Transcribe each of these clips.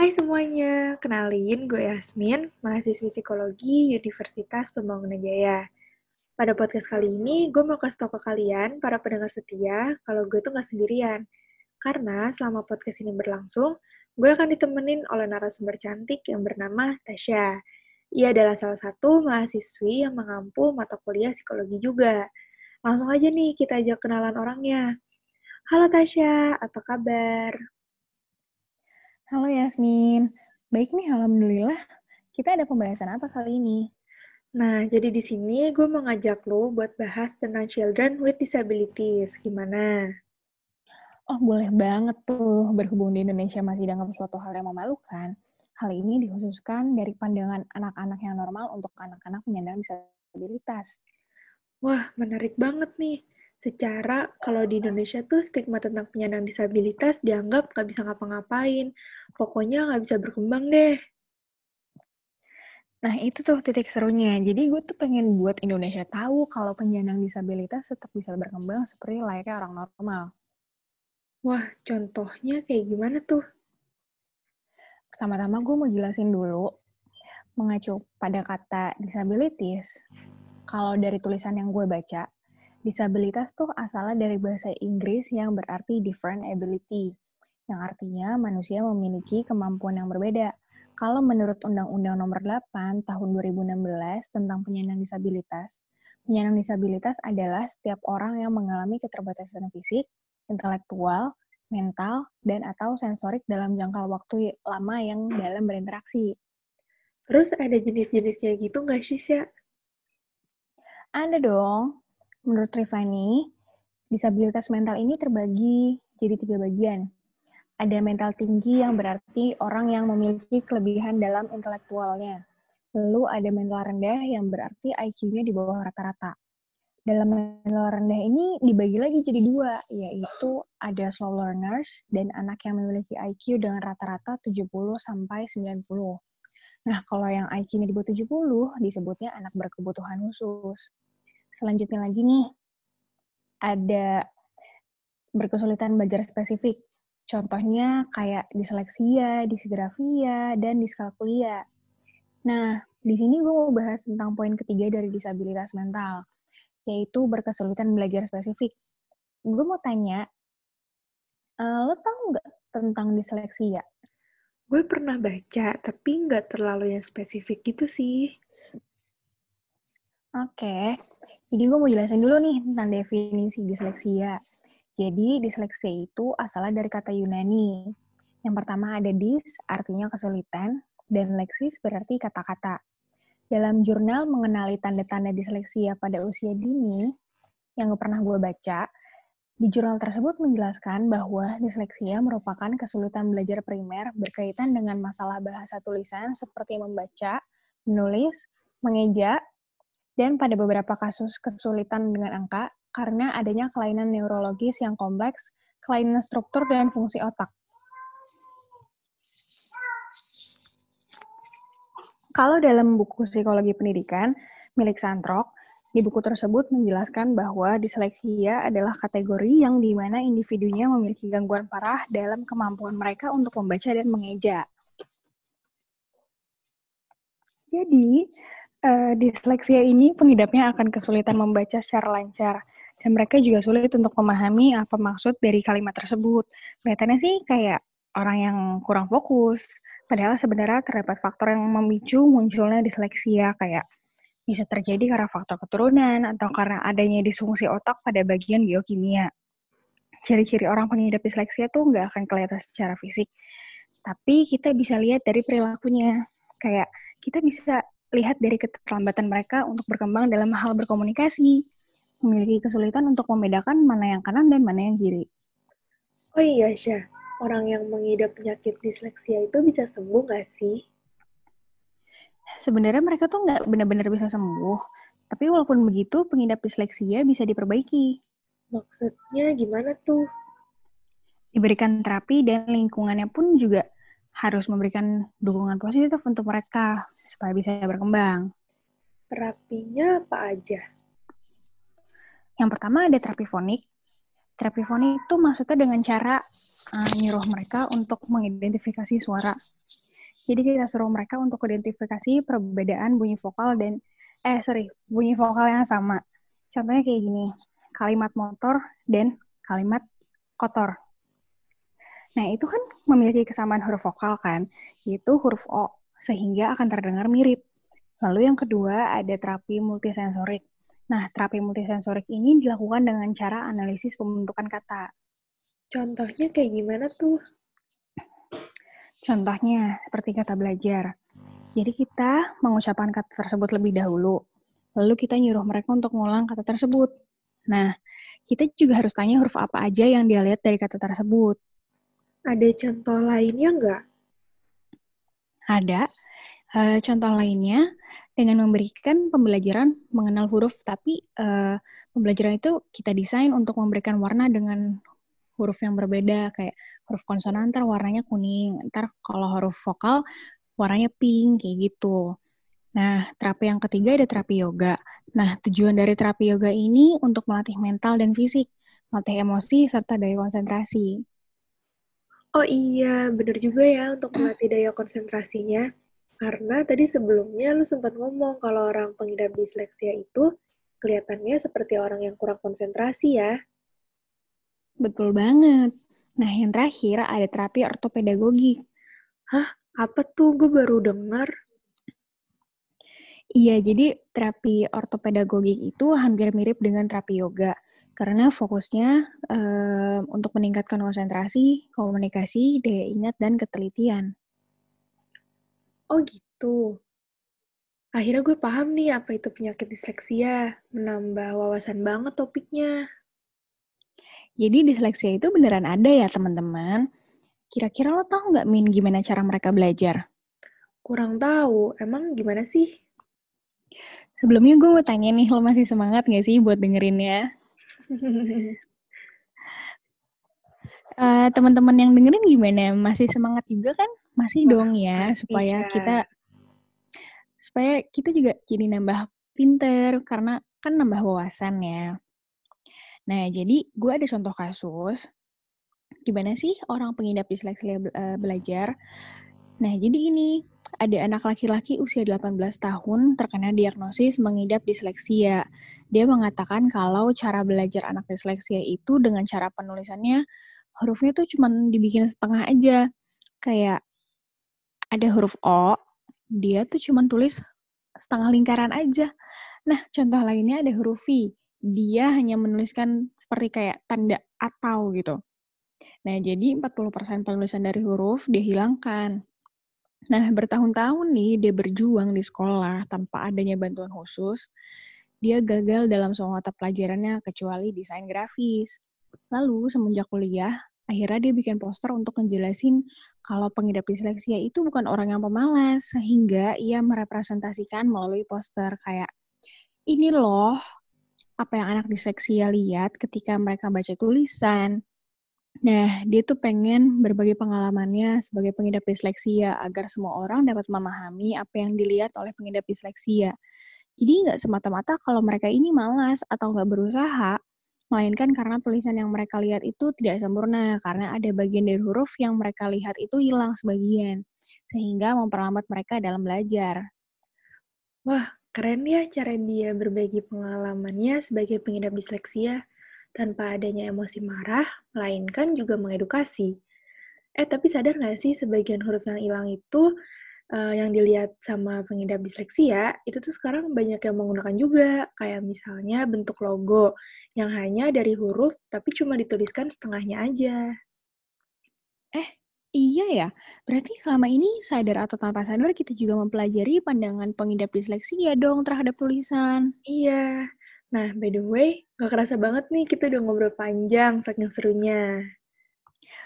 Hai semuanya, kenalin gue Yasmin, mahasiswi psikologi Universitas Pembangunan Jaya. Pada podcast kali ini, gue mau kasih tau ke kalian, para pendengar setia, kalau gue tuh gak sendirian. Karena selama podcast ini berlangsung, gue akan ditemenin oleh narasumber cantik yang bernama Tasya. Ia adalah salah satu mahasiswi yang mengampu mata kuliah psikologi juga. Langsung aja nih kita ajak kenalan orangnya. Halo Tasya, apa kabar? Halo Yasmin, baik nih Alhamdulillah. Kita ada pembahasan apa kali ini? Nah, jadi di sini gue mau ngajak lo buat bahas tentang children with disabilities. Gimana? Oh, boleh banget tuh. Berhubung di Indonesia masih dianggap suatu hal yang memalukan, hal ini dikhususkan dari pandangan anak-anak yang normal untuk anak-anak penyandang disabilitas. Wah, menarik banget nih secara kalau di Indonesia tuh stigma tentang penyandang disabilitas dianggap nggak bisa ngapa-ngapain. Pokoknya nggak bisa berkembang deh. Nah, itu tuh titik serunya. Jadi gue tuh pengen buat Indonesia tahu kalau penyandang disabilitas tetap bisa berkembang seperti layaknya orang normal. Wah, contohnya kayak gimana tuh? Pertama-tama gue mau jelasin dulu, mengacu pada kata disabilities, kalau dari tulisan yang gue baca, Disabilitas tuh asalnya dari bahasa Inggris yang berarti different ability, yang artinya manusia memiliki kemampuan yang berbeda. Kalau menurut Undang-Undang Nomor 8 Tahun 2016 tentang penyandang disabilitas, penyandang disabilitas adalah setiap orang yang mengalami keterbatasan fisik, intelektual, mental, dan atau sensorik dalam jangka waktu lama yang dalam berinteraksi. Terus ada jenis-jenisnya gitu nggak sih, Sya? Ada dong. Menurut Rifani, disabilitas mental ini terbagi jadi tiga bagian. Ada mental tinggi yang berarti orang yang memiliki kelebihan dalam intelektualnya. Lalu ada mental rendah yang berarti IQ-nya di bawah rata-rata. Dalam mental rendah ini dibagi lagi jadi dua, yaitu ada slow learners dan anak yang memiliki IQ dengan rata-rata 70 sampai 90. Nah, kalau yang IQ-nya di bawah 70 disebutnya anak berkebutuhan khusus selanjutnya lagi nih, ada berkesulitan belajar spesifik. Contohnya kayak disleksia, disgrafia, dan diskalkulia. Nah, di sini gue mau bahas tentang poin ketiga dari disabilitas mental, yaitu berkesulitan belajar spesifik. Gue mau tanya, uh, lo tau nggak tentang disleksia? Gue pernah baca, tapi nggak terlalu yang spesifik gitu sih. Oke, jadi gue mau jelasin dulu nih tentang definisi disleksia. Jadi disleksia itu asalnya dari kata Yunani. Yang pertama ada dis, artinya kesulitan, dan leksis berarti kata-kata. Dalam jurnal mengenali tanda-tanda disleksia pada usia dini, yang pernah gue baca, di jurnal tersebut menjelaskan bahwa disleksia merupakan kesulitan belajar primer berkaitan dengan masalah bahasa tulisan seperti membaca, menulis, mengeja, dan pada beberapa kasus kesulitan dengan angka karena adanya kelainan neurologis yang kompleks, kelainan struktur dan fungsi otak. Kalau dalam buku psikologi pendidikan milik Santrok, di buku tersebut menjelaskan bahwa disleksia adalah kategori yang di mana individunya memiliki gangguan parah dalam kemampuan mereka untuk membaca dan mengeja. Jadi, uh, disleksia ini pengidapnya akan kesulitan membaca secara lancar dan mereka juga sulit untuk memahami apa maksud dari kalimat tersebut. Kelihatannya sih kayak orang yang kurang fokus, padahal sebenarnya terdapat faktor yang memicu munculnya disleksia kayak bisa terjadi karena faktor keturunan atau karena adanya disfungsi otak pada bagian biokimia. Ciri-ciri orang pengidap disleksia tuh nggak akan kelihatan secara fisik, tapi kita bisa lihat dari perilakunya. Kayak kita bisa lihat dari keterlambatan mereka untuk berkembang dalam hal berkomunikasi, memiliki kesulitan untuk membedakan mana yang kanan dan mana yang kiri. Oh iya, Syah. Orang yang mengidap penyakit disleksia itu bisa sembuh nggak sih? Sebenarnya mereka tuh nggak benar-benar bisa sembuh. Tapi walaupun begitu, pengidap disleksia bisa diperbaiki. Maksudnya gimana tuh? Diberikan terapi dan lingkungannya pun juga harus memberikan dukungan positif untuk mereka supaya bisa berkembang. Terapinya apa aja? Yang pertama ada terapi fonik. Terapi foni itu maksudnya dengan cara uh, nyuruh mereka untuk mengidentifikasi suara. Jadi kita suruh mereka untuk identifikasi perbedaan bunyi vokal dan eh sorry bunyi vokal yang sama. Contohnya kayak gini, kalimat motor dan kalimat kotor. Nah itu kan memiliki kesamaan huruf vokal kan, yaitu huruf O, sehingga akan terdengar mirip. Lalu yang kedua ada terapi multisensorik. Nah, terapi multisensorik ini dilakukan dengan cara analisis pembentukan kata. Contohnya kayak gimana tuh? Contohnya, seperti kata belajar. Jadi kita mengucapkan kata tersebut lebih dahulu. Lalu kita nyuruh mereka untuk mengulang kata tersebut. Nah, kita juga harus tanya huruf apa aja yang dia lihat dari kata tersebut. Ada contoh lainnya nggak? Ada. Uh, contoh lainnya, dengan memberikan pembelajaran mengenal huruf, tapi uh, pembelajaran itu kita desain untuk memberikan warna dengan huruf yang berbeda, kayak huruf konsonan ntar warnanya kuning, ntar kalau huruf vokal warnanya pink, kayak gitu. Nah, terapi yang ketiga ada terapi yoga. Nah, tujuan dari terapi yoga ini untuk melatih mental dan fisik, melatih emosi, serta daya konsentrasi. Oh iya, bener juga ya untuk melatih daya konsentrasinya. Karena tadi sebelumnya lu sempat ngomong kalau orang pengidap disleksia itu kelihatannya seperti orang yang kurang konsentrasi ya. Betul banget. Nah, yang terakhir ada terapi ortopedagogi. Hah? Apa tuh? Gue baru dengar. Iya, jadi terapi ortopedagogi itu hampir mirip dengan terapi yoga. Karena fokusnya um, untuk meningkatkan konsentrasi, komunikasi, daya ingat, dan ketelitian. Oh gitu. Akhirnya gue paham nih apa itu penyakit disleksia. Menambah wawasan banget topiknya. Jadi disleksia itu beneran ada ya teman-teman. Kira-kira lo tau nggak Min gimana cara mereka belajar? Kurang tahu. Emang gimana sih? Sebelumnya gue mau tanya nih, lo masih semangat nggak sih buat dengerinnya? Uh, teman-teman yang dengerin gimana? Masih semangat juga kan? Masih dong ya, supaya kita supaya kita juga jadi nambah pinter karena kan nambah wawasan ya. Nah, jadi gue ada contoh kasus gimana sih orang pengidap disleksia uh, belajar. Nah, jadi ini ada anak laki-laki usia 18 tahun terkena diagnosis mengidap disleksia. Dia mengatakan kalau cara belajar anak disleksia itu dengan cara penulisannya hurufnya tuh cuma dibikin setengah aja. Kayak ada huruf O, dia tuh cuma tulis setengah lingkaran aja. Nah, contoh lainnya ada huruf V. Dia hanya menuliskan seperti kayak tanda atau gitu. Nah, jadi 40% penulisan dari huruf dia hilangkan. Nah, bertahun-tahun nih dia berjuang di sekolah tanpa adanya bantuan khusus. Dia gagal dalam semua mata pelajarannya kecuali desain grafis. Lalu, semenjak kuliah, akhirnya dia bikin poster untuk ngejelasin kalau pengidap disleksia itu bukan orang yang pemalas, sehingga ia merepresentasikan melalui poster kayak, ini loh apa yang anak disleksia lihat ketika mereka baca tulisan. Nah, dia tuh pengen berbagi pengalamannya sebagai pengidap disleksia agar semua orang dapat memahami apa yang dilihat oleh pengidap disleksia. Jadi nggak semata-mata kalau mereka ini malas atau nggak berusaha, melainkan karena tulisan yang mereka lihat itu tidak sempurna, karena ada bagian dari huruf yang mereka lihat itu hilang sebagian, sehingga memperlambat mereka dalam belajar. Wah, keren ya cara dia berbagi pengalamannya sebagai pengidap disleksia, tanpa adanya emosi marah, melainkan juga mengedukasi. Eh, tapi sadar nggak sih sebagian huruf yang hilang itu uh, yang dilihat sama pengidap disleksia, itu tuh sekarang banyak yang menggunakan juga, kayak misalnya bentuk logo yang hanya dari huruf tapi cuma dituliskan setengahnya aja. Eh, iya ya. Berarti selama ini sadar atau tanpa sadar kita juga mempelajari pandangan pengidap disleksia dong terhadap tulisan. Iya. Nah, by the way, gak kerasa banget nih kita udah ngobrol panjang saking serunya.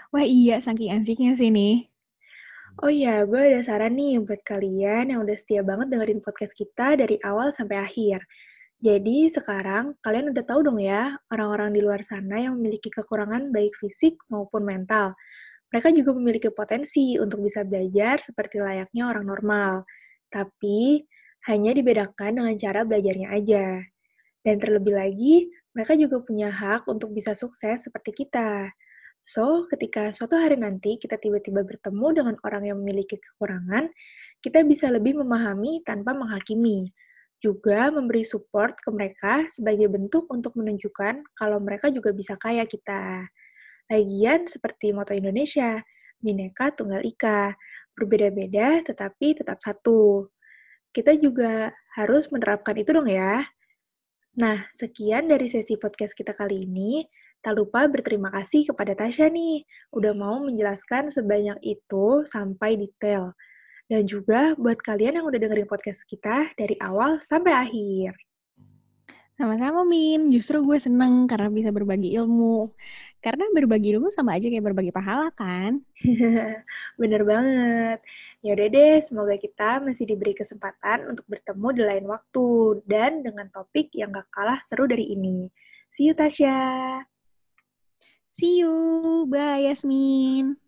Wah iya, saking asiknya sih nih. Oh iya, gue ada saran nih buat kalian yang udah setia banget dengerin podcast kita dari awal sampai akhir. Jadi sekarang kalian udah tahu dong ya, orang-orang di luar sana yang memiliki kekurangan baik fisik maupun mental. Mereka juga memiliki potensi untuk bisa belajar seperti layaknya orang normal. Tapi hanya dibedakan dengan cara belajarnya aja. Dan terlebih lagi, Mereka juga punya hak untuk bisa sukses seperti kita. So, ketika suatu hari nanti kita tiba-tiba bertemu dengan orang yang memiliki kekurangan, kita bisa lebih memahami tanpa menghakimi. Juga memberi support ke mereka sebagai bentuk untuk menunjukkan kalau mereka juga bisa kaya kita. Lagian seperti moto Indonesia, Bineka Tunggal Ika, berbeda-beda tetapi tetap satu. Kita juga harus menerapkan itu dong ya. Nah, sekian dari sesi podcast kita kali ini. Tak lupa berterima kasih kepada Tasya nih, udah mau menjelaskan sebanyak itu sampai detail. Dan juga buat kalian yang udah dengerin podcast kita dari awal sampai akhir. Sama-sama, Min. Justru gue seneng karena bisa berbagi ilmu. Karena berbagi ilmu sama aja kayak berbagi pahala, kan? Bener banget. Ya udah deh, semoga kita masih diberi kesempatan untuk bertemu di lain waktu dan dengan topik yang gak kalah seru dari ini. See you, Tasya. See you. Bye, Yasmin.